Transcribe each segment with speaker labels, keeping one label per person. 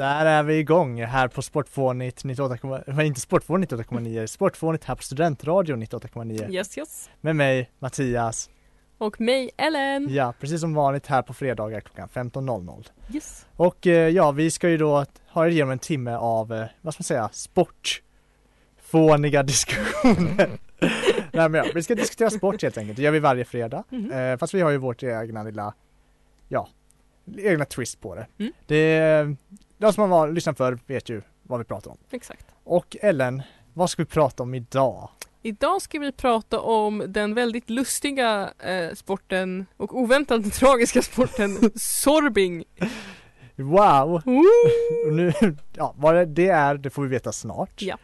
Speaker 1: Där är vi igång här på Sportfånigt 98, men inte Sportfånigt 98,9, Sportfånigt här på Studentradion 98,9
Speaker 2: Yes, yes.
Speaker 1: med mig Mattias.
Speaker 2: Och mig, Ellen.
Speaker 1: Ja, precis som vanligt här på fredagar klockan 15.00.
Speaker 2: Yes.
Speaker 1: Och eh, ja, vi ska ju då ha igenom en timme av, eh, vad ska man säga, sportfåniga diskussioner. Nej men ja, vi ska diskutera sport helt enkelt, det gör vi varje fredag.
Speaker 2: Mhm.
Speaker 1: Eh, fast vi har ju vårt egna lilla, ja, egna twist på det.
Speaker 2: Mm.
Speaker 1: det de som har lyssnat för vet ju vad vi pratar om.
Speaker 2: Exakt.
Speaker 1: Och Ellen, vad ska vi prata om idag?
Speaker 2: Idag ska vi prata om den väldigt lustiga eh, sporten och oväntat tragiska sporten sorbing.
Speaker 1: Wow! Nu, ja, vad det- är, det får vi veta snart.
Speaker 2: Ja.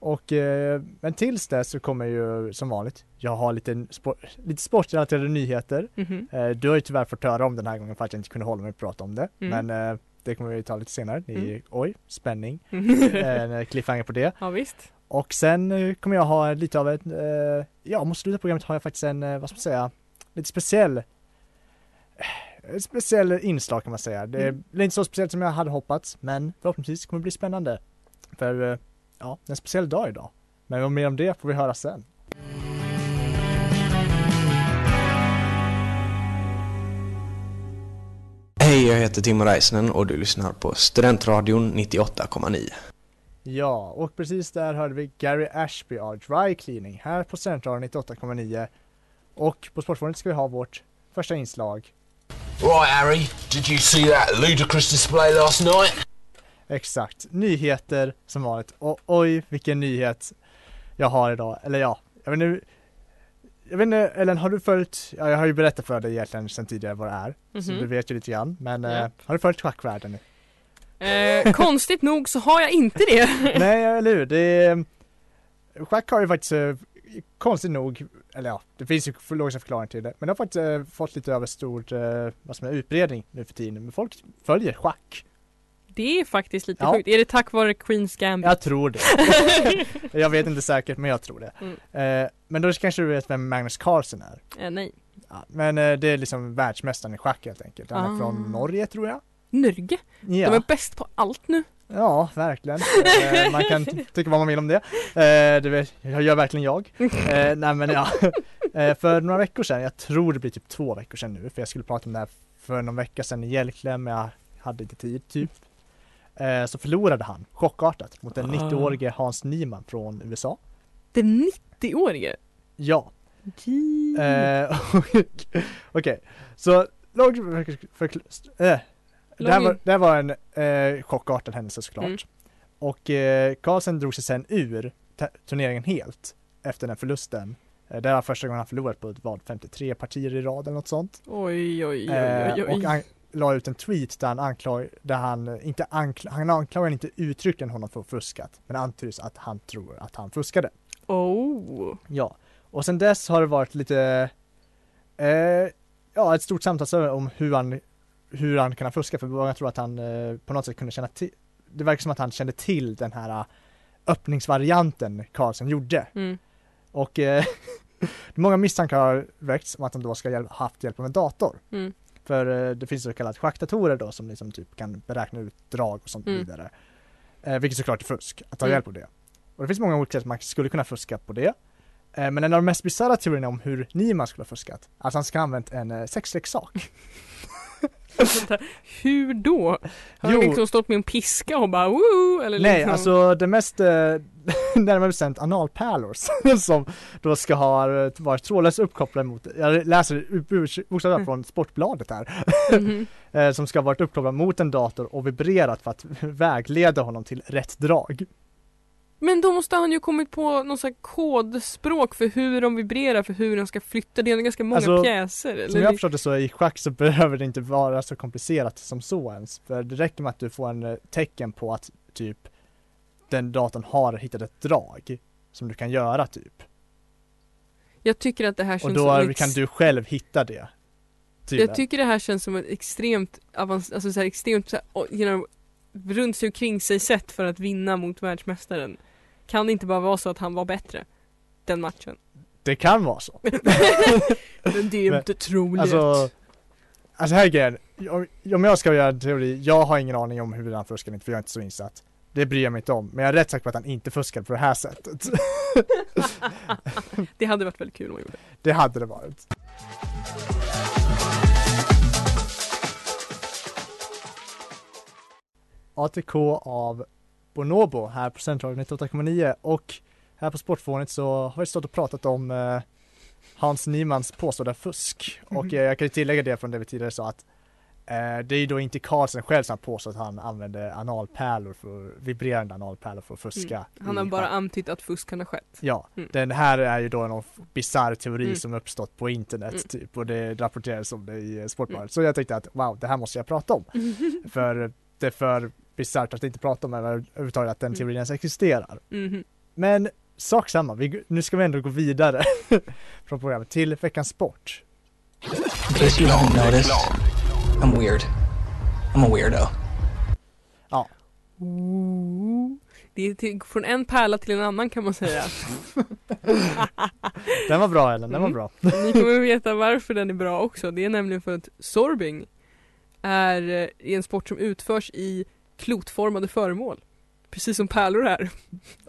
Speaker 1: Och, eh, men tills dess så kommer ju som vanligt, jag har lite, sport, lite sportrelaterade nyheter.
Speaker 2: Mhm.
Speaker 1: Eh, du har ju tyvärr fått höra om den här gången för att jag inte kunde hålla mig och prata om det.
Speaker 2: Mm.
Speaker 1: Men eh, det kommer vi ta lite senare. Ni,
Speaker 2: Mm.
Speaker 1: Oj, spänning.
Speaker 2: Mhm.
Speaker 1: eh, cliffhanger på det.
Speaker 2: ja visst.
Speaker 1: Och sen eh, kommer jag ha lite av ett, eh, ja mot slutet av programmet har jag faktiskt en, eh, vad ska man säga, lite speciell ett speciell inslag kan man säga. Det
Speaker 2: Mm.
Speaker 1: blir inte så speciellt som jag hade hoppats men förhoppningsvis kommer det bli spännande. För ja, det är en speciell dag idag. Men mer om det får vi höra sen.
Speaker 3: Hej, jag heter Timo Räisänen och du lyssnar på Studentradion 98,9.
Speaker 1: Ja, och precis där hörde vi Gary Ashby av Dry Cleaning här på Centralen 98,9. Och på Sportförbundet ska vi ha vårt första inslag.
Speaker 4: Right, Harry, did you see that ludicrous display last night?
Speaker 1: Exakt, nyheter som vanligt. Och oj, vilken nyhet jag har idag. Eller ja, jag vet inte, jag vet inte, Ellen, har du följt, ja, jag har ju berättat för dig egentligen sedan tidigare vad det är. Så
Speaker 2: Mhm.
Speaker 1: du vet ju lite grann. Men
Speaker 2: Ja.
Speaker 1: eh, har du följt schackvärlden?
Speaker 2: Eh, konstigt nog så har jag inte det.
Speaker 1: Nej, eller hur? Det är, schack har ju faktiskt, eh, konstigt nog, eller ja, det finns ju logiska förklaringar till det. Men det har faktiskt eh, fått lite över stort, eh, vad som är utbredning nu för tiden. Men folk följer schack.
Speaker 2: Det är faktiskt lite
Speaker 1: Ja.
Speaker 2: sjukt. Är det tack vare Queens Gambit?
Speaker 1: Jag tror det. jag vet inte säkert, men jag tror det.
Speaker 2: Mm.
Speaker 1: Eh, men då kanske du vet vem Magnus Carlsen är?
Speaker 2: Eh, nej.
Speaker 1: Ja, men eh, det är liksom världsmästaren i schack helt enkelt. Han är
Speaker 2: Ah.
Speaker 1: från Norge tror jag.
Speaker 2: Norge?
Speaker 1: Ja,
Speaker 2: De är bäst på allt nu.
Speaker 1: ja verkligen. eh, man kan ty- tycka vad man vill om det. Eh, det vet, jag gör verkligen jag. Eh, nej men ja. För några veckor sedan, jag tror det blir typ två veckor sedan nu, för jag skulle prata om det här för någon vecka sedan i Hjälkläm, men jag hade inte tid typ. Eh, så förlorade han chockartat mot den
Speaker 2: Ah.
Speaker 1: 90-årige Hans Niemann från USA.
Speaker 2: Den 90-årige?
Speaker 1: Ja. Eh, och- Okej, så långt för, äh, det, här var, det här var en eh, chockartad händelse såklart.
Speaker 2: Mm.
Speaker 1: Och eh, Carlsen drog sig sen ur turneringen helt efter den förlusten. Eh, det var första gången han förlorat på vad, 53 partier i rad eller något sånt.
Speaker 2: Oj, oj, oj,
Speaker 1: Eh,
Speaker 2: oj, oj.
Speaker 1: och han la ut en tweet där han anklag, där han eh, inte ankl- han anklagar inte uttryckligen honom för fuskat, men antyds att han tror att han fuskade.
Speaker 2: Oh.
Speaker 1: Ja, och sen dess har det varit lite, eh, ja ett stort samtal om hur han, hur han kan fuska för många tror att han eh, på något sätt kunde känna till, det verkar som att han kände till den här eh, öppningsvarianten Carlsen gjorde.
Speaker 2: Mm.
Speaker 1: Och eh, många misstankar har väckts om att han då ska ha haft hjälp av en dator.
Speaker 2: Mm.
Speaker 1: För eh, det finns så kallat schackdatorer då som liksom typ kan beräkna ut drag och sånt
Speaker 2: Mm.
Speaker 1: vidare. Eh, vilket såklart är fusk, att ta
Speaker 2: Mm.
Speaker 1: hjälp av det. Och det finns många olika sätt man skulle kunna fuska på det. Eh, men en av de mest bisarra teorierna om hur Niemann skulle ha fuskat, alltså han ska ha använt en eh, sexleksak.
Speaker 2: Hur då? Har
Speaker 1: Jo.
Speaker 2: han liksom stått med en piska och bara woo? Eller
Speaker 1: Nej,
Speaker 2: liksom...
Speaker 1: alltså det mest, eh, närmare bestämt analpärlor som då ska ha eh, varit trådlöst uppkopplade mot, jag läser bokstavligt
Speaker 2: Mm.
Speaker 1: från Sportbladet här,
Speaker 2: Mhm.
Speaker 1: eh, som ska ha varit uppkopplad mot en dator och vibrerat för att vägleda honom till rätt drag.
Speaker 2: Men då måste han ju kommit på någon sån kodspråk för hur de vibrerar, för hur de ska flytta. Det är ganska många
Speaker 1: Alltså,
Speaker 2: pjäser. Eller?
Speaker 1: Som jag förstår det så i schack så behöver det inte vara så komplicerat som så ens. För det räcker med att du får en eh, tecken på att typ den datorn har hittat ett drag som du kan göra typ.
Speaker 2: Jag tycker att det här
Speaker 1: Och
Speaker 2: känns
Speaker 1: då
Speaker 2: som
Speaker 1: kan du själv hitta det. Typ.
Speaker 2: Jag tycker det här känns som ett extremt avans- alltså så här extremt så här, know, runt sig och kring sig sätt för att vinna mot världsmästaren. Kan det inte bara vara så att han var bättre? Den matchen.
Speaker 1: Det kan vara så.
Speaker 2: Men det är
Speaker 1: Men,
Speaker 2: inte troligt.
Speaker 1: Alltså, alltså här är grejen. Om- jag ska göra en teori, jag har ingen aning om hur han fuskar inte för jag är inte så insatt. Det bryr jag mig inte om, men jag är rätt säker på att han inte fuskade på det här sättet.
Speaker 2: det hade varit väldigt kul om han gjorde.
Speaker 1: Det hade det varit. ATK av Bonobo här på Centralen 98,9 och här på Sportfånet så har vi stått och pratat om eh, Hans Nymans påstådda fusk och
Speaker 2: Mhm.
Speaker 1: eh, jag kan ju tillägga det från det vi tidigare sa att eh, det är ju då inte Karlsson själv som påstår att han använde analpärlor för vibrerande analpärlor för att fuska.
Speaker 2: Mm. Han har bara antytt att fusk kan ha skett.
Speaker 1: Ja,
Speaker 2: Mm.
Speaker 1: den här är ju då någon bisarr teori
Speaker 2: Mm.
Speaker 1: som uppstått på internet
Speaker 2: Mm.
Speaker 1: typ och det rapporteras om det i eh, Sportbladet. Så jag tänkte att wow, det här måste jag prata om. för det för bisarrt att inte prata om över- överhuvudtaget att den
Speaker 2: Mm.
Speaker 1: teorin ens existerar.
Speaker 2: Mhm.
Speaker 1: Men sak samma, vi, nu ska vi ändå gå vidare från programmet till veckans sport.
Speaker 5: In case you haven't noticed, I'm weird. I'm a weirdo.
Speaker 2: Ooh. Det är till, från en pärla till en annan kan man säga.
Speaker 1: Den var bra Ellen, den var
Speaker 2: Mm.
Speaker 1: bra.
Speaker 2: Ni kommer veta varför den är bra också. Det är nämligen för att sorbing är eh, en sport som utförs i klotformade föremål. Precis som pärlor är.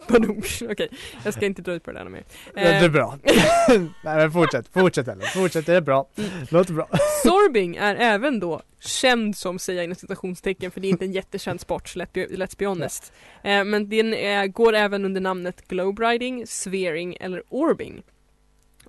Speaker 2: Badum. Okej, jag ska inte dra ut på det där mer.
Speaker 1: Det är
Speaker 2: Eh,
Speaker 1: bra. Nej men fortsätt, fortsätt Ellen, fortsätt, det är bra.
Speaker 2: Mm.
Speaker 1: Låter bra.
Speaker 2: sorbing är även då känd som, säger jag inom citationstecken, för det är inte en jättekänd sport, let's be honest. Eh, men den är, går även under namnet globe riding, sphering eller orbing.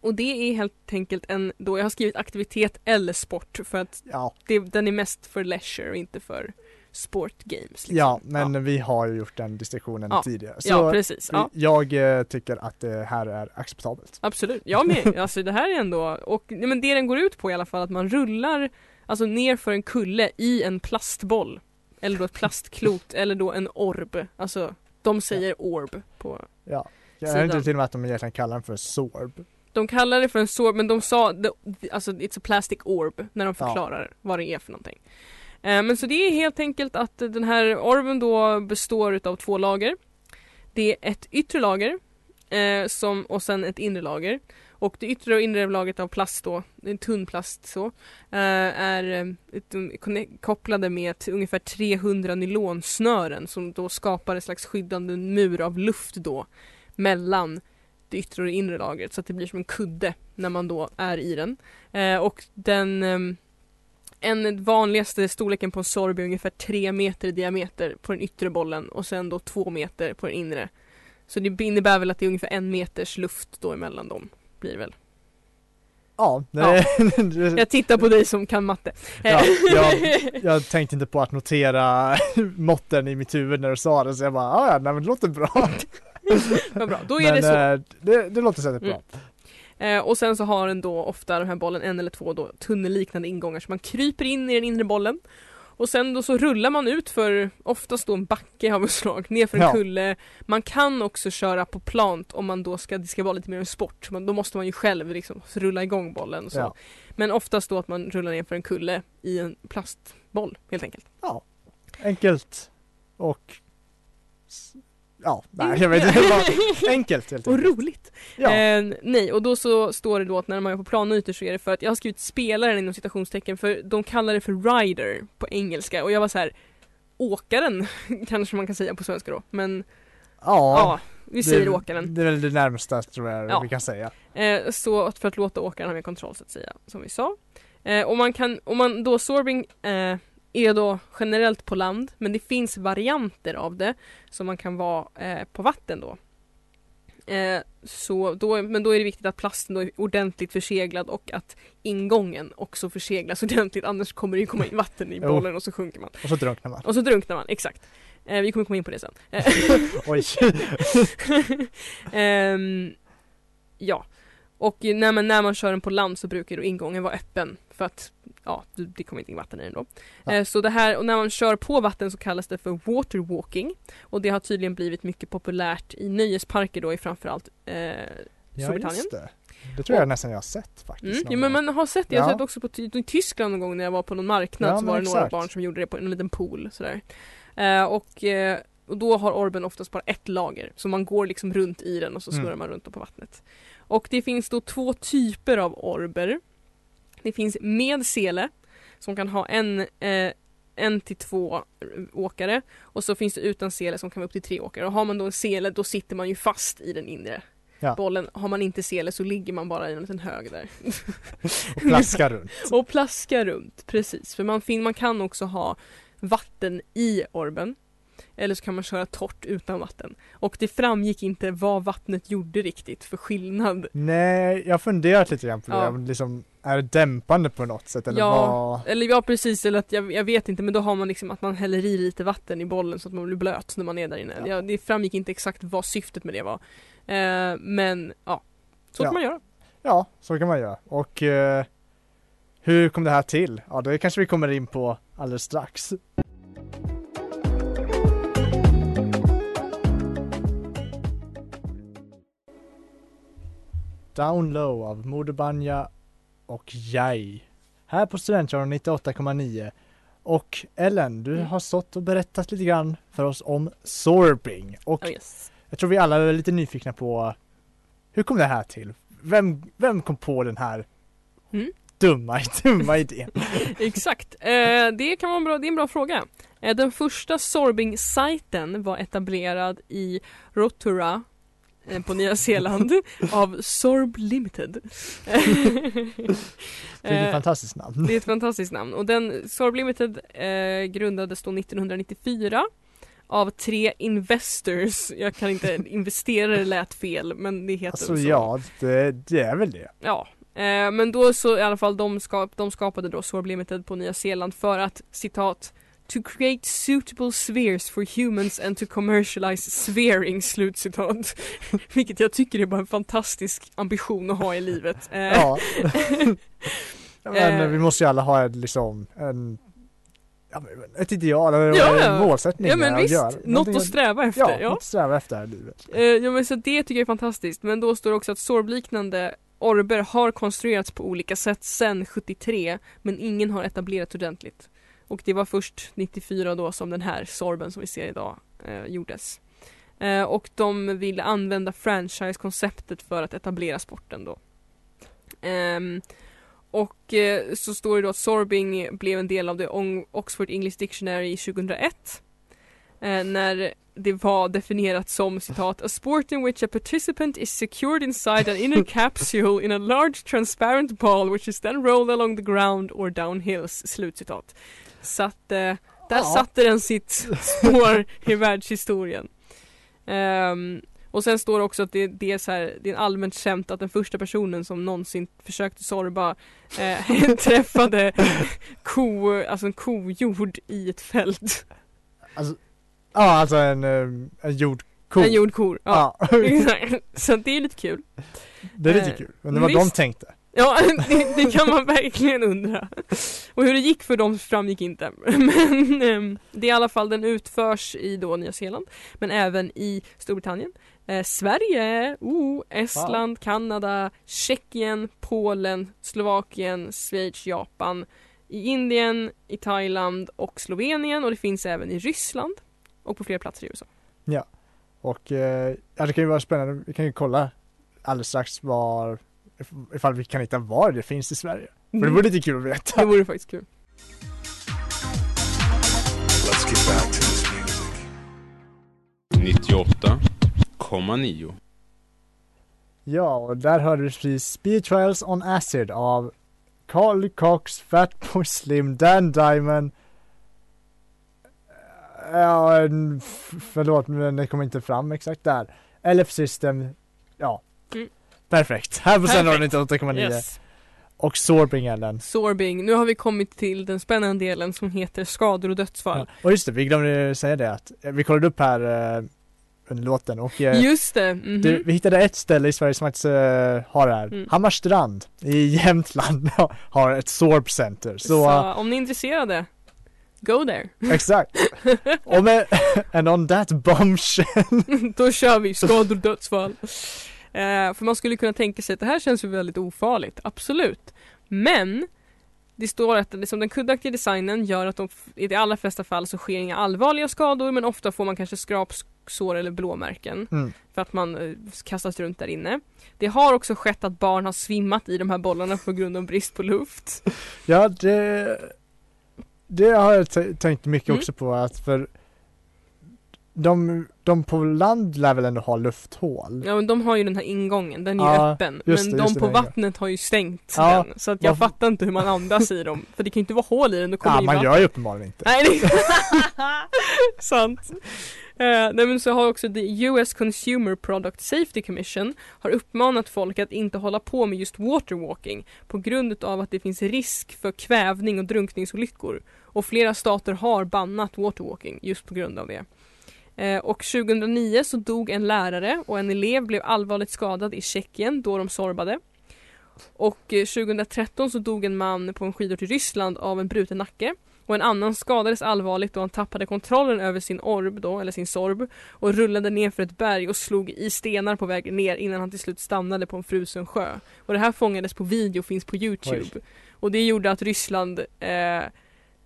Speaker 2: Och det är helt enkelt en, då jag har skrivit aktivitet eller sport för att
Speaker 1: Ja,
Speaker 2: det, den är mest för leisure och inte för sport games. Liksom.
Speaker 1: ja men vi har ju gjort den distinktionen
Speaker 2: Ja.
Speaker 1: tidigare. Så
Speaker 2: ja, precis. Ja.
Speaker 1: jag eh, tycker att det här är acceptabelt.
Speaker 2: Absolut, jag med. Alltså det här är ändå, och men det den går ut på i alla fall att man rullar alltså ner för en kulle i en plastboll. Eller då ett plastklot, eller då en orb. Alltså, de säger orb på
Speaker 1: Ja. Jag är inte till och med att de egentligen kallar den för sorb.
Speaker 2: De kallar det för en sorb, men de sa alltså it's a plastic orb när de
Speaker 1: Ja.
Speaker 2: förklarar vad det är för någonting. Eh, men så det är helt enkelt att den här orven då består utav två lager. Det är ett yttre lager eh, som, och sen ett inre lager. Och det yttre och inre lagret av plast då, en tunn plast så, eh, är eh, um, kopplade med ungefär 300 nylonsnören som då skapar en slags skyddande mur av luft då mellan det yttre och det inre lagret så att det blir som en kudde när man då är i den. Eh, och den ehm, en vanligaste storleken på en sorb är ungefär 3 meter i diameter på den yttre bollen och sen då 2 meter på den inre. Så det innebär väl att det är ungefär en meters luft då emellan dem. Blir det väl.
Speaker 1: Ja, det,
Speaker 2: Jag tittar på dig som kan matte.
Speaker 1: Ja, jag, jag tänkte inte på att notera måtten i mitt huvud när du sa det så jag bara, "Ah, ja, nej men det låter bra.
Speaker 2: Vad bra, då är
Speaker 1: men,
Speaker 2: det så.
Speaker 1: eh, det, det låter säkert bra.
Speaker 2: Eh, och sen så har den då ofta den här bollen en eller två då tunnelliknande ingångar så man kryper in i den inre bollen. Och sen då så rullar man ut för oftast då en backe av ett slag, ner för en
Speaker 1: Ja.
Speaker 2: kulle. Man kan också köra på plant om man då ska, det ska vara lite mer en sport. Men då måste man ju själv liksom rulla igång bollen och så.
Speaker 1: Ja.
Speaker 2: Men oftast då att man rullar ner för en kulle i en plastboll helt enkelt.
Speaker 1: Enkelt och Ja, nej jag vet inte, bara enkelt helt
Speaker 2: Och
Speaker 1: enkelt.
Speaker 2: roligt!
Speaker 1: Ja,
Speaker 2: Eh, nej, och då så står det då att när man är på planytor så är det för att jag har skrivit spelaren inom citationstecken för de kallar det för rider på engelska och jag var så här åkaren kanske man kan säga på svenska då men ja,
Speaker 1: ja,
Speaker 2: vi säger
Speaker 1: det,
Speaker 2: åkaren.
Speaker 1: Det är väl det närmsta tror jag
Speaker 2: Ja.
Speaker 1: vi kan säga.
Speaker 2: Eh, så för att låta åkaren ha mer kontroll så att säga som vi sa. Eh, och man kan, om man då sorbing eh, är då generellt på land men det finns varianter av det som man kan vara eh, på vatten då. Eh, så då, men då är det viktigt att plasten då är ordentligt förseglad och att ingången också förseglas ordentligt annars kommer det komma in vatten i bollen och så sjunker man.
Speaker 1: Och så drunknar man.
Speaker 2: Och så drunknar man, exakt. Eh, vi kommer komma in på det sen. Eh,
Speaker 1: Oj.
Speaker 2: Ehm, ja, och när man, när man kör den på land så brukar då ingången vara öppen för att ja, det kommer inte in vatten i den då.
Speaker 1: Ja.
Speaker 2: Eh, så det här, och när man kör på vatten så kallas det för waterwalking och det har tydligen blivit mycket populärt i nöjesparker då i framförallt eh,
Speaker 1: Ja,
Speaker 2: Storbritannien.
Speaker 1: det. Det tror jag nästan jag har sett faktiskt.
Speaker 2: Mm, ja, men man har sett det, jag har sett också på i Tyskland någon gång när jag var på någon marknad så var det några
Speaker 1: exakt.
Speaker 2: barn som gjorde det på en liten pool sådär. Eh, och, eh, och då har orben oftast bara ett lager så man går liksom runt i den och så
Speaker 1: Mm.
Speaker 2: snurrar man runt på vattnet. Och det finns då två typer av orber. Det finns med sele som kan ha en, eh, en till två åkare och så finns det utan sele som kan vara upp till tre åkare. Och har man då en sele då sitter man ju fast i den inre
Speaker 1: Ja.
Speaker 2: bollen. Har man inte sele så ligger man bara i en liten hög där.
Speaker 1: Och plaskar runt.
Speaker 2: Och plaska runt, precis. För man, fin- man kan också ha vatten i orben. Eller så kan man köra torrt utan vatten. Och det framgick inte vad vattnet gjorde riktigt för skillnad.
Speaker 1: Nej, jag har funderat lite grann på det.
Speaker 2: Ja.
Speaker 1: om Liksom, är det dämpande på något sätt eller
Speaker 2: Ja.
Speaker 1: vad?
Speaker 2: Eller ja precis, eller att jag, jag vet inte men då har man liksom att man häller i lite vatten i bollen så att man blir blöt när man är där inne.
Speaker 1: Ja.
Speaker 2: Ja. det framgick inte exakt vad syftet med det var. Eh, men ja, så kan man göra.
Speaker 1: Ja, så kan man göra. Och eh, hur kom det här till? Ja, det kanske vi kommer in på alldeles strax. Down Low av Moder Banja och Jai. Här på Studentradion 98,9. Och Ellen, du
Speaker 2: Mm.
Speaker 1: har stått och berättat lite grann för oss om sorbing. Och
Speaker 2: Oh, yes.
Speaker 1: jag tror vi alla är lite nyfikna på hur kom det här till? Vem, vem kom på den här
Speaker 2: Mm.
Speaker 1: dumma, dumma idén?
Speaker 2: Exakt, eh, det kan vara en bra, det är en bra fråga. Eh, den första sorbing-sajten var etablerad i Rotorua eh, på Nya Zeeland av Sorb Limited.
Speaker 1: Det är ett
Speaker 2: Eh,
Speaker 1: fantastiskt namn.
Speaker 2: det är ett fantastiskt namn och den Sorb Limited eh, grundades då 1994 av tre investors. Jag kan inte, investerare lät fel men det heter
Speaker 1: Alltså
Speaker 2: så.
Speaker 1: ja, det, det är väl det.
Speaker 2: Ja, eh, men då så i alla fall de, skap, de skapade då Sorb Limited på Nya Zeeland för att citat To create suitable spheres for humans and to commercialize swearing, slutcitat. Vilket jag tycker är bara en fantastisk ambition att ha i livet. Eh,
Speaker 1: Ja. Ja, men
Speaker 2: Eh.
Speaker 1: vi måste ju alla ha ett, liksom en, ja, ett ideal eller
Speaker 2: Ja,
Speaker 1: en målsättning
Speaker 2: ja men visst,
Speaker 1: göra.
Speaker 2: något att sträva efter.
Speaker 1: Ja,
Speaker 2: Ja,
Speaker 1: något att sträva efter här i livet.
Speaker 2: Eh, ja men så det tycker jag är fantastiskt. Men då står det också att sorbliknande orber har konstruerats på olika sätt sedan 73 men ingen har etablerats ordentligt. Och det var först 94 då som den här sorben som vi ser idag eh, gjordes. Eh, och de ville använda franchise-konceptet för att etablera sporten då. Ehm, och eh, så står det då att sorbing blev en del av The Oxford English Dictionary 2001. Eh, när det var definierat som citat A sport in which a participant is secured inside an inner capsule in a large transparent ball which is then rolled along the ground or down hills. Slutcitat. Så att eh, där
Speaker 1: Ja.
Speaker 2: satte den sitt spår i världshistorien. Ehm, och sen står det också att det, det, är så här, det är allmänt känt att den första personen som någonsin försökte sorba eh, träffade ko, alltså en kojord i ett fält.
Speaker 1: Alltså, ja alltså en, eh, en jordko.
Speaker 2: En jordkor. Ja.
Speaker 1: Ja.
Speaker 2: Så det är lite kul.
Speaker 1: det är lite
Speaker 2: Eh,
Speaker 1: kul. Men det var de tänkte.
Speaker 2: Ja, det, det kan man verkligen undra. Och hur det gick för dem framgick inte. Men ehm, det är i alla fall, den utförs i då Nya Zeeland, men även i Storbritannien, eh, Sverige, oh, Estland, Kanada, Tjeckien, Polen, Slovakien, Schweiz, Japan, i Indien, i Thailand och Slovenien och det finns även i Ryssland och på flera platser i USA.
Speaker 1: Och eh, ja, det kan ju vara spännande. Vi kan ju kolla alldeles strax var if- ifall vi kan hitta var det finns i Sverige. För det vore lite kul att veta.
Speaker 2: det vore faktiskt kul.
Speaker 6: Let's get back to this music. 98,9.
Speaker 1: Ja, och där hörde vi precis Speed Trials on Acid av Carly Cox, Fatboy Slim, Dan Diamond. Ja, förlåt men det kommer inte fram exakt där. LF System, ja.
Speaker 2: Mm.
Speaker 1: Perfekt. Här på Centralen
Speaker 2: Perfekt.
Speaker 1: 98,9.
Speaker 2: Yes.
Speaker 1: Och Sorbing Ellen.
Speaker 2: Sorbing. Nu har vi kommit till den spännande delen som heter skador och dödsfall.
Speaker 1: Ja. Och just det, vi glömde säga det att eh, vi kollade upp här eh, under låten och eh,
Speaker 2: Just det. mhm.
Speaker 1: du, vi hittade ett ställe i Sverige som faktiskt eh, har det här.
Speaker 2: Mm.
Speaker 1: Hammarstrand i Jämtland har ett Sorb Center. Så,
Speaker 2: Så om ni är intresserade, go there.
Speaker 1: exakt. och med, and on that bombshell.
Speaker 2: Då kör vi skador och dödsfall. Eh, för man skulle kunna tänka sig att det här känns ju väldigt ofarligt, absolut. Men det står att liksom, den kuddaktiga designen gör att de, i de allra flesta fall så sker inga allvarliga skador men ofta får man kanske skrapsår eller blåmärken
Speaker 1: Mm.
Speaker 2: för att man eh, kastas runt där inne. Det har också skett att barn har svimmat i de här bollarna på grund av brist på luft.
Speaker 1: Ja, det, det har jag tänkt mycket
Speaker 2: Mm.
Speaker 1: också på att för de, de på land lär väl ändå ha lufthål?
Speaker 2: Ja men de har ju den här ingången, den är ju
Speaker 1: Ja,
Speaker 2: öppen. Men
Speaker 1: det,
Speaker 2: de på
Speaker 1: är-
Speaker 2: vattnet har ju stängt
Speaker 1: Ja,
Speaker 2: den. Så att jag fattar inte hur man andas i dem. För det kan ju inte vara hål i den, då kommer
Speaker 1: Ja, man
Speaker 2: vatten.
Speaker 1: gör ju uppenbarligen inte.
Speaker 2: Nej, det Sant. Eh, nej men så har också the US Consumer Product Safety Commission har uppmanat folk att inte hålla på med just waterwalking på grund av att det finns risk för kvävning och drunkningsolyckor. Och flera stater har bannat waterwalking just på grund av det. Eh, och 2009 så dog en lärare och en elev blev allvarligt skadad i Tjeckien då de sorbade. Och eh, 2013 så dog en man på en skidort i Ryssland av en bruten nacke. Och en annan skadades allvarligt då han tappade kontrollen över sin orb då, eller sin sorb och rullade ner för ett berg och slog i stenar på väg ner innan han till slut stannade på en frusen sjö. Och det här fångades på video och finns på Youtube. Och det gjorde att Ryssland eh,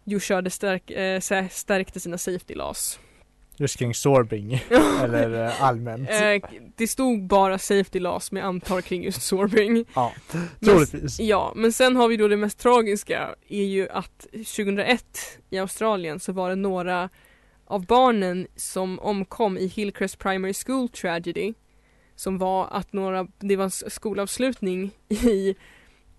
Speaker 2: ju körde stärk, eh, stärkte sina safety laws.
Speaker 1: Just kring sorbing, eller eh, allmänt.
Speaker 2: Eh, det stod bara safety men jag antar kring just sorbing.
Speaker 1: ja,
Speaker 2: Men-
Speaker 1: troligtvis.
Speaker 2: Ja, men sen har vi då det mest tragiska är ju att 2001 i Australien så var det några av barnen som omkom i Hillcrest Primary School Tragedy som var att några, det var en skolavslutning i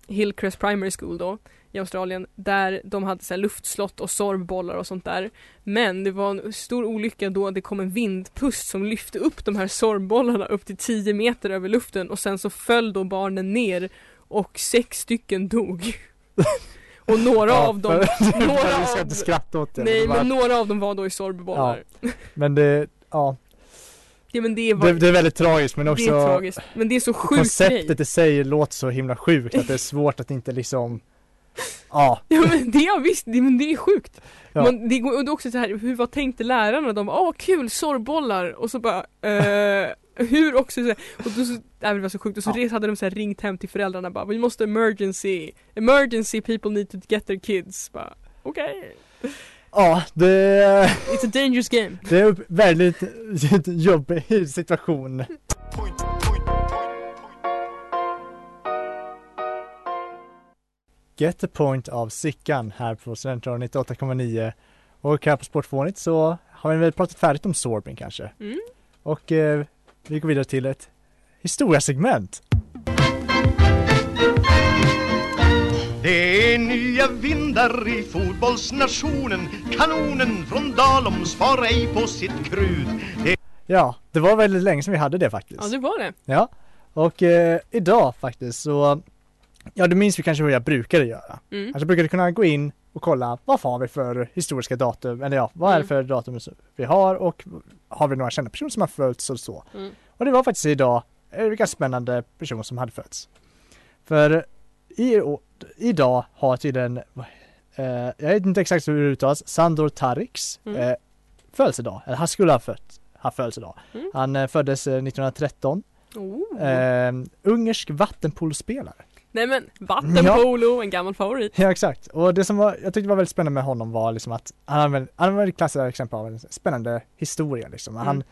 Speaker 2: Hillcrest Primary School då i Australien där de hade så luftslott och sorbbollar och sånt där. Men det var en stor olycka då det kom en vindpust som lyfte upp de här sorbbollarna upp till 10 meter över luften och sen så föll då barnen ner och sex stycken dog. och några
Speaker 1: Ja,
Speaker 2: av dem,
Speaker 1: för-
Speaker 2: några
Speaker 1: Vi ska
Speaker 2: av-
Speaker 1: inte skratta åt det.
Speaker 2: nej
Speaker 1: det, var-
Speaker 2: men några av dem var då i sorbbollar.
Speaker 1: men det, ja,
Speaker 2: Ja men det var,
Speaker 1: det, det är väldigt tragiskt men
Speaker 2: det
Speaker 1: också
Speaker 2: är tragiskt. Men det är så sjukt grej.
Speaker 1: konceptet i sig låter så himla sjukt att det är svårt att inte liksom Ja,
Speaker 2: Ja men det är visst, det, men det är sjukt.
Speaker 1: Ja.
Speaker 2: Man, det, och det är också så här, hur vad tänkte lärarna? De bara, åh kul, sorbollar! Och så bara, eh, hur också så här, och då så, det var så sjukt, och så
Speaker 1: Ja.
Speaker 2: hade de så här ringt hem till föräldrarna bara, vi måste emergency, emergency people need to get their kids. Bara, okej,
Speaker 1: ja. Det,
Speaker 2: it's a dangerous game.
Speaker 1: det är en väldigt jobbig situation. Get the point av Sickan här på Studentradion 98,9 och här på Sportfånigt så har vi väl pratat färdigt om sorbing kanske.
Speaker 2: Mm.
Speaker 1: och eh, vi går vidare till ett historiasegment
Speaker 7: Det är nya vindar i fotbollsnationen Kanonen från Dalom spar ej på sitt krut
Speaker 1: Ja, det var väldigt länge sedan vi hade det faktiskt
Speaker 2: Ja det var det.
Speaker 1: Ja, och eh, idag faktiskt så Ja, det minns vi kanske hur jag brukade göra.
Speaker 2: Mm.
Speaker 1: Alltså jag brukade kunna gå in och kolla vad har vi för historiska datum, eller ja, vad är det
Speaker 2: Mm.
Speaker 1: för datum som vi har och har vi några kända personer som har fötts och så.
Speaker 2: Mm.
Speaker 1: Och det var faktiskt idag en ganska spännande person som hade fötts. För i, idag har tydligen, eh, jag vet inte exakt hur det uttalas, Sandor Tariks
Speaker 2: Mm.
Speaker 1: eh, födelsedag, eller han skulle ha fött, ha födelsedag.
Speaker 2: Mm.
Speaker 1: Han eh, föddes eh, 1913
Speaker 2: Oh.
Speaker 1: Eh, ungersk vattenpolospelare.
Speaker 2: Nej men, vattenpolo, en gammal favorit.
Speaker 1: Ja exakt. Och det som var, jag tyckte var väldigt spännande med honom var liksom att han väl- han var ett klassiskt exempel av en spännande historia liksom. Han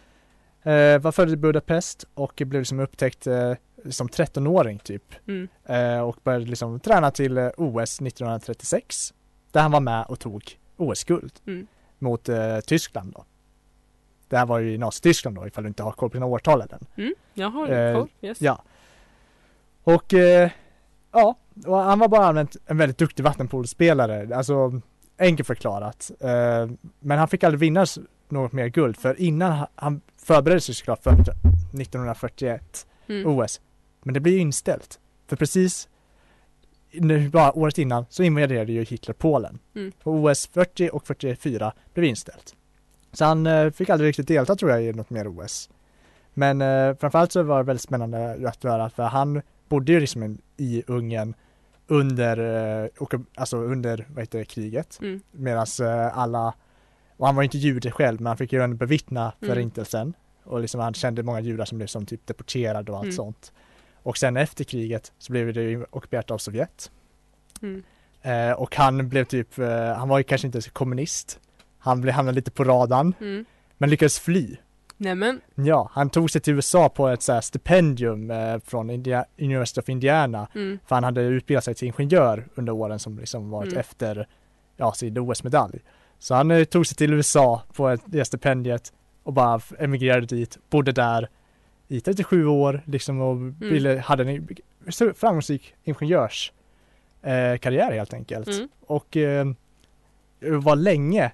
Speaker 1: eh, var född i Budapest och blev liksom upptäckt eh, som 13-åring typ.
Speaker 2: Mm.
Speaker 1: Eh, och började liksom träna till eh, OS 1936. Där han var med och tog OS-guld
Speaker 2: Mm.
Speaker 1: mot eh, Tyskland då. Det här var ju i Nazityskland då ifall du inte har koll på dina årtal än.
Speaker 2: Mm. Jag har
Speaker 1: Eh,
Speaker 2: koll, yes.
Speaker 1: Ja. Och eh, ja, och han var bara allmänt en väldigt duktig vattenpolospelare, alltså enkelt förklarat. Eh, men han fick aldrig vinna något mer guld för innan han, han förberedde sig såklart för 1941
Speaker 2: Mm.
Speaker 1: OS. Men det blev ju inställt. För precis nu, bara året innan så invaderade ju Hitler Polen.
Speaker 2: Mm.
Speaker 1: Och OS 40 och 44 blev inställt. Så han eh, fick aldrig riktigt delta tror jag i något mer OS. Men eh, framförallt så var det väldigt spännande att höra för han bodde ju liksom i Ungern under, eh, ockup- alltså under vad heter det, kriget.
Speaker 2: Mm.
Speaker 1: Medan eh, alla, och han var inte jude själv men han fick ju ändå bevittna
Speaker 2: Mm.
Speaker 1: förintelsen. Och liksom han kände många judar som blev som typ deporterade och allt
Speaker 2: Mm.
Speaker 1: sånt. Och sen efter kriget så blev det ju ockuperat av Sovjet.
Speaker 2: Mm.
Speaker 1: Eh, och han blev typ, eh, han var ju kanske inte så kommunist. Han blev, hamnade lite på radarn,
Speaker 2: Mm.
Speaker 1: men lyckades fly.
Speaker 2: Nämen,
Speaker 1: Ja, han tog sig till USA på ett så stipendium eh, från India, University of Indiana.
Speaker 2: mm.
Speaker 1: För han hade utbildat sig till ingenjör under åren som liksom varit
Speaker 2: Mm.
Speaker 1: efter, ja, sin OS-medalj. Så han eh, tog sig till USA på ett, det stipendiet och bara emigrerade dit, bodde där i 37 år liksom och
Speaker 2: Mm.
Speaker 1: ville, hade en framgångsrik ingenjörs eh, helt enkelt.
Speaker 2: Mm.
Speaker 1: Och eh, var länge,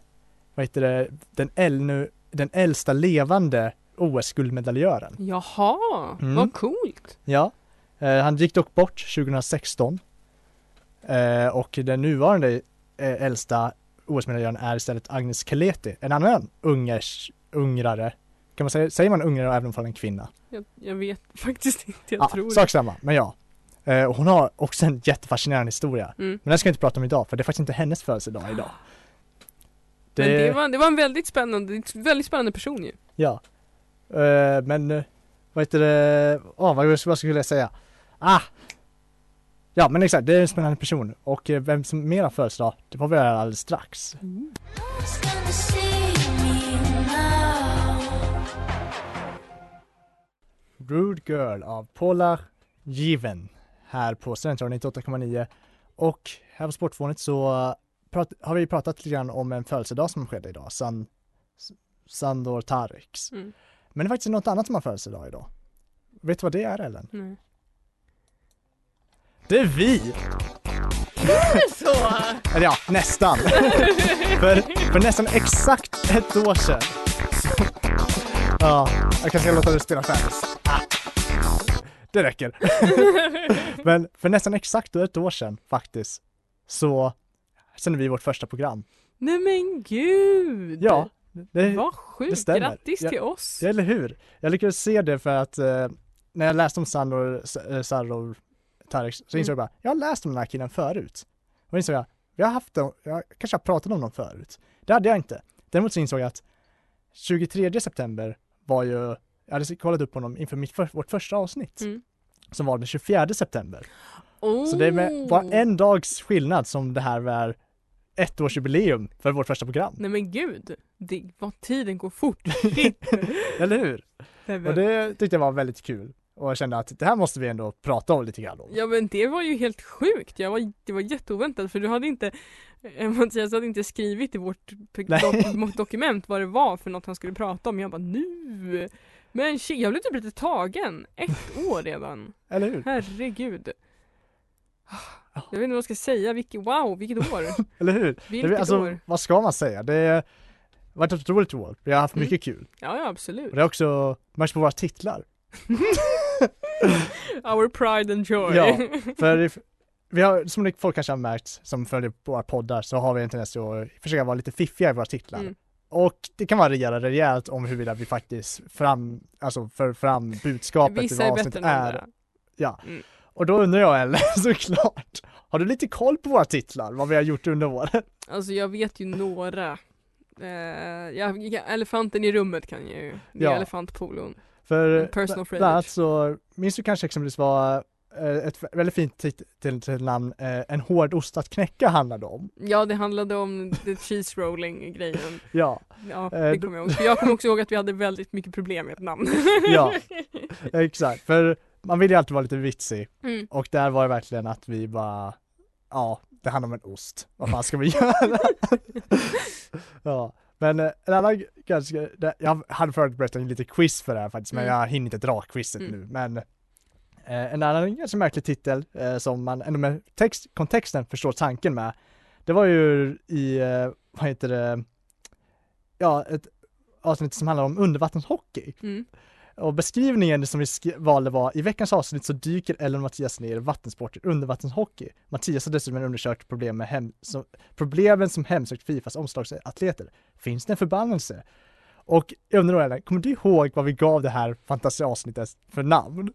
Speaker 1: vad heter det, den, ännu, den äldsta levande OS-guldmedaljören.
Speaker 2: Jaha,
Speaker 1: Mm.
Speaker 2: vad coolt.
Speaker 1: Ja, eh, han gick dock bort 2016. Eh, och den nuvarande eh, äldsta OS-medaljören är istället Agnes Kaleti, en annan ungers, ungrare. Kan man säga, säger man ungrare även om hon är en kvinna?
Speaker 2: Jag, jag vet faktiskt inte, jag
Speaker 1: Ja,
Speaker 2: tror
Speaker 1: sak samma, men ja. Eh, och hon har också en jättefascinerande historia.
Speaker 2: det. Mm.
Speaker 1: Men den ska jag inte prata om idag, för det är faktiskt inte hennes födelsedag idag.
Speaker 2: Men det var, det var en väldigt spännande, väldigt spännande person ju.
Speaker 1: Ja. Eh, men, eh, vad heter det, oh, vad, vad skulle jag säga? Ah! Ja men exakt, det är en spännande person och eh, vem som mer har födelsedag, det var vi här alldeles strax. Rude Girl av Paula Given här på Studentradion 98,9 och här på Sportfånet så eh, har vi pratat lite grann om en födelsedag som skedde idag, San, Sandor Tariks.
Speaker 2: Mm.
Speaker 1: Men det är faktiskt något annat som har födelsedag idag. Vet du vad det är Ellen?
Speaker 2: Nej.
Speaker 1: Det är vi!
Speaker 2: Så!
Speaker 1: Eller ja, nästan. för, för nästan exakt ett år sedan. ja, jag kanske ska låta det spela färdigt. Det räcker. Men för nästan exakt ett år sedan faktiskt så sände vi vårt första program.
Speaker 2: Nej men gud!
Speaker 1: Ja, det,
Speaker 2: Vad
Speaker 1: det
Speaker 2: sjukt,
Speaker 1: stämmer.
Speaker 2: grattis till oss!
Speaker 1: Ja, eller hur? Jag lyckades se det för att eh, när jag läste om Sandor, eh, Sandor Tarek så insåg jag bara, jag har läst om den här killen förut. Och insåg jag, vi har haft dem, jag kanske har pratat om dem förut. Det hade jag inte. Däremot så insåg jag att 23 september var ju, jag hade kollat upp honom inför mitt för, vårt första avsnitt.
Speaker 2: Mm.
Speaker 1: Som var den 24 september.
Speaker 2: Oh.
Speaker 1: Så det är med bara en dags skillnad som det här var ettårsjubileum för vårt första program.
Speaker 2: Nej men gud, det, vad tiden går fort.
Speaker 1: Eller hur? Och det tyckte jag var väldigt kul. Och jag kände att det här måste vi ändå prata om lite grann om.
Speaker 2: Ja men det var ju helt sjukt, jag var, det var jätteoväntat för du hade inte eh, Mattias hade inte skrivit i vårt dokument vad det var för något han skulle prata om. Jag bara nu! Men shit, jag blev typ lite tagen. Ett år redan.
Speaker 1: Eller hur?
Speaker 2: Herregud. Jag vet inte vad jag ska säga, vilket, wow, vilket år!
Speaker 1: Eller hur?
Speaker 2: Vilket
Speaker 1: alltså,
Speaker 2: år!
Speaker 1: vad ska man säga? Det har varit ett otroligt år. Vi har haft
Speaker 2: Mm.
Speaker 1: mycket kul.
Speaker 2: Ja, ja absolut.
Speaker 1: Och det har också märkts på våra titlar.
Speaker 2: Our pride and joy.
Speaker 1: Ja, För vi har, som folk kanske har märkt som följer våra poddar så har vi en tendens att försöka vara lite fiffiga i våra titlar.
Speaker 2: Mm.
Speaker 1: Och det kan variera rejält om huruvida vi faktiskt fram, alltså för fram budskapet i
Speaker 2: Vissa
Speaker 1: vad
Speaker 2: är
Speaker 1: avsnittet är. Ja,
Speaker 2: Mm.
Speaker 1: och då undrar jag Ellen såklart, har du lite koll på våra titlar? Vad vi har gjort under året?
Speaker 2: Alltså jag vet ju några. Eh, jag, elefanten i rummet kan jag ju. Det är
Speaker 1: Ja.
Speaker 2: elefantpolon.
Speaker 1: För
Speaker 2: personal
Speaker 1: bland annat så minns du kanske exempelvis vad ett väldigt fint tit- till, namn eh, En hård ost att knäcka handlade om.
Speaker 2: Ja det handlade om the cheese rolling grejen.
Speaker 1: Ja,
Speaker 2: Ja
Speaker 1: Eh,
Speaker 2: det kommer jag ihåg. För jag kommer också ihåg att vi hade väldigt mycket problem med ett namn.
Speaker 1: Ja. exakt. För man vill ju alltid vara lite vitsig
Speaker 2: Mm.
Speaker 1: och där var det verkligen att vi bara, ja, det handlar om en ost. Vad fan ska vi göra? ja, men eh, en annan ganska, jag hade förberett en lite quiz för det här faktiskt, men
Speaker 2: Mm.
Speaker 1: jag hinner inte dra quizet
Speaker 2: Mm.
Speaker 1: nu, men Eh, en annan ganska märklig titel eh, som man ändå med text, kontexten förstår tanken med. Det var ju i, eh, vad heter det, ja ett avsnitt som handlar om undervattenshockey.
Speaker 2: Mm.
Speaker 1: Och beskrivningen som vi valde var i veckans avsnitt så dyker Ellen och Mattias ner i vattensporter undervattenshockey. Mattias har dessutom undersökt problem med hem, som, problemen som hemsökt Fifas omslagsatleter. Finns det en förbannelse? Och jag undrar Ellen, kommer du ihåg vad vi gav det här fantasia-avsnittet för namn?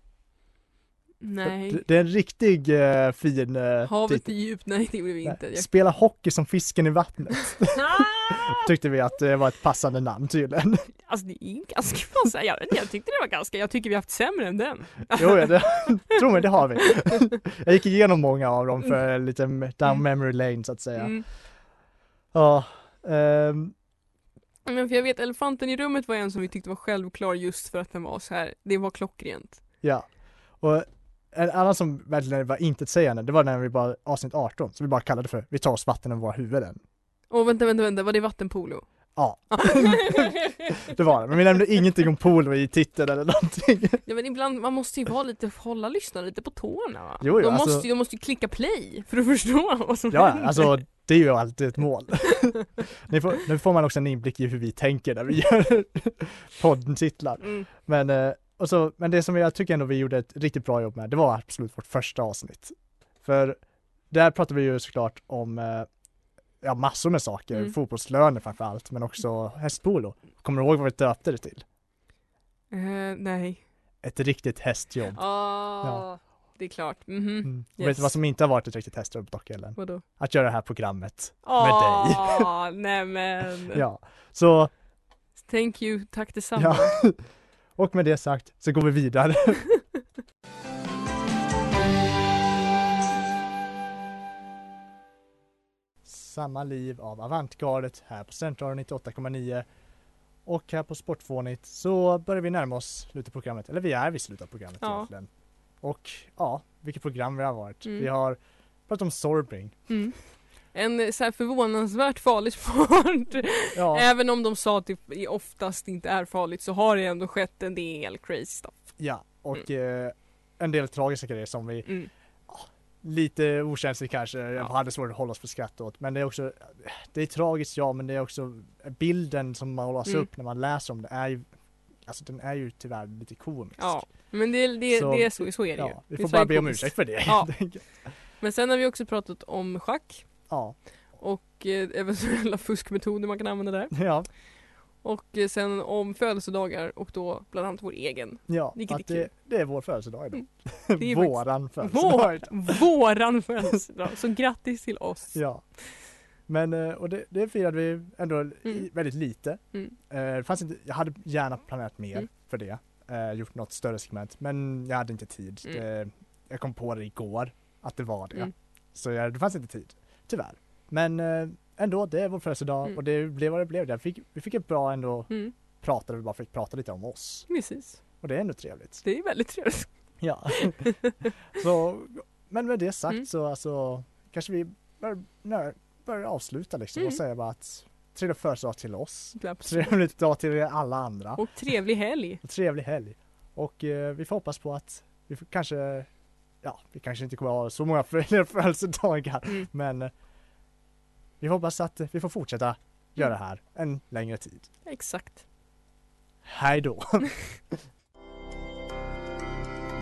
Speaker 2: Nej.
Speaker 1: Det, är en riktig eh, fin eh,
Speaker 2: Havet
Speaker 1: titel.
Speaker 2: är djupt, nej det vi inte. Jag...
Speaker 1: Spela hockey som fisken i vattnet.
Speaker 2: Ah!
Speaker 1: Tyckte vi att det var ett passande namn tydligen.
Speaker 2: Alltså det är ganska, fan, så här, jag, jag tyckte det var ganska, jag tycker vi haft sämre än den.
Speaker 1: Jo, det, tro mig, det har vi. Jag gick igenom många av dem för lite down memory lane så att säga.
Speaker 2: Mm.
Speaker 1: Ja, ehm,
Speaker 2: Men för jag vet, elefanten i rummet var en som vi tyckte var självklar just för att den var så här. det var klockrent.
Speaker 1: ja. Och en annan som verkligen var intetsägande, det var när vi bara, avsnitt 18, så vi bara kallade för Vi tar oss vatten över våra huvuden.
Speaker 2: Åh vänta, vänta, vänta, var det vattenpolo?
Speaker 1: Ja, det var det. Men vi nämnde ingenting om polo i titeln eller någonting.
Speaker 2: ja men ibland, man måste ju vara lite, hålla lyssnarna lite på tårna va?
Speaker 1: Jo, jo,
Speaker 2: de,
Speaker 1: alltså-
Speaker 2: måste, de måste ju klicka play för att förstå vad som
Speaker 1: Ja,
Speaker 2: händer.
Speaker 1: alltså det är ju alltid ett mål. Ni får, nu får man också en inblick i hur vi tänker när vi gör poddtitlar.
Speaker 2: Mm.
Speaker 1: Men, eh, och så, men det som jag tycker ändå vi gjorde ett riktigt bra jobb med, det var absolut vårt första avsnitt. För där pratade vi ju såklart om eh, ja, massor med saker,
Speaker 2: Mm.
Speaker 1: fotbollslöner framför allt, men också hästpolo. Kommer du ihåg vad vi döpte det till?
Speaker 2: Eh, nej.
Speaker 1: Ett riktigt hästjobb.
Speaker 2: Ah, det är klart. Mhm.
Speaker 1: Mm. Och
Speaker 2: Yes.
Speaker 1: Vet du vad som inte har varit ett riktigt hästjobb dock Ellen?
Speaker 2: Vadå?
Speaker 1: Att göra det här programmet med
Speaker 2: Ah, nämen.
Speaker 1: dig. Ja, så
Speaker 2: Thank you, tack detsamma.
Speaker 1: Ja. Och med det sagt så går vi vidare. Samma liv av Avantgardet här på Studentradion 98,9 och här på Sportfånigt så börjar vi närma oss slutet på programmet, eller vi är vid slutet av programmet
Speaker 2: Ja.
Speaker 1: egentligen. Och ja, vilket program vi har varit.
Speaker 2: Mm.
Speaker 1: Vi har pratat om Sorbring.
Speaker 2: Mm. En så förvånansvärt farlig sport.
Speaker 1: Ja,
Speaker 2: Även om de sa att det oftast inte är farligt så har det ändå skett en del crazy stuff.
Speaker 1: ja. och eh, en del tragiska grejer som vi
Speaker 2: Mm.
Speaker 1: lite okänsligt kanske, jag
Speaker 2: Ja.
Speaker 1: hade svårt att hålla oss för skratt åt. Men det är också, det är tragiskt ja, men det är också bilden som målas
Speaker 2: Mm.
Speaker 1: upp när man läser om det är ju, alltså den är ju tyvärr lite komisk.
Speaker 2: Ja, men det, det,
Speaker 1: Så-
Speaker 2: det är så, så är det ju.
Speaker 1: Ja, vi
Speaker 2: Det är
Speaker 1: får bara be om ursäkt för det
Speaker 2: Ja. Men sen har vi också pratat om schack
Speaker 1: Ja,
Speaker 2: och eh, eventuella fuskmetoder man kan använda där.
Speaker 1: ja,
Speaker 2: Och eh, sen om födelsedagar och då bland annat vår egen.
Speaker 1: ja.
Speaker 2: Vilket
Speaker 1: att
Speaker 2: är
Speaker 1: det,
Speaker 2: kul.
Speaker 1: det är vår födelsedag idag.
Speaker 2: Mm. Det är faktiskt-
Speaker 1: Våran födelsedag.
Speaker 2: Vår, våran födelsedag. Så grattis till oss.
Speaker 1: Ja. Men, eh, och det, det firade vi ändå i, väldigt lite.
Speaker 2: Mm.
Speaker 1: Eh, Det fanns inte, jag hade gärna planerat mer
Speaker 2: Mm.
Speaker 1: för det. Eh, gjort något större segment, men jag hade inte tid.
Speaker 2: Mm.
Speaker 1: Det, jag kom på det igår, att det var det.
Speaker 2: Mm.
Speaker 1: Så jag, det fanns inte tid, tyvärr. Men eh, ändå, det är vår födelsedag
Speaker 2: Mm.
Speaker 1: och det blev vad det blev. Jag fick, vi fick ett bra ändå
Speaker 2: Mm,
Speaker 1: prata, där vi bara fick prata lite om oss.
Speaker 2: precis.
Speaker 1: Och det är ändå trevligt.
Speaker 2: Det är väldigt trevligt.
Speaker 1: Ja. så, men med det sagt
Speaker 2: Mm.
Speaker 1: så alltså, kanske vi bör, nö, bör avsluta liksom och
Speaker 2: Mm.
Speaker 1: säga bara att trevlig födelsedag till oss.
Speaker 2: Absolut.
Speaker 1: Trevligt dag till alla andra.
Speaker 2: Och trevlig helg.
Speaker 1: Och trevlig helg. Och eh, vi får hoppas på att vi får kanske, ja, vi kanske inte kommer ha så många fler födelsedagar,
Speaker 2: Mm.
Speaker 1: men eh, vi hoppas att eh, vi får fortsätta göra det här en längre tid.
Speaker 2: Exakt.
Speaker 1: Hej då!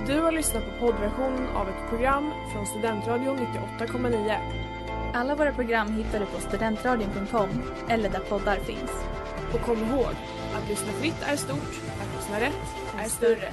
Speaker 8: Du har lyssnat på poddversion av ett program från Studentradion 98,9.
Speaker 9: Alla våra program hittar du på studentradion.com eller där poddar finns.
Speaker 8: Och kom ihåg, att lyssna fritt är stort, att lyssna rätt är större.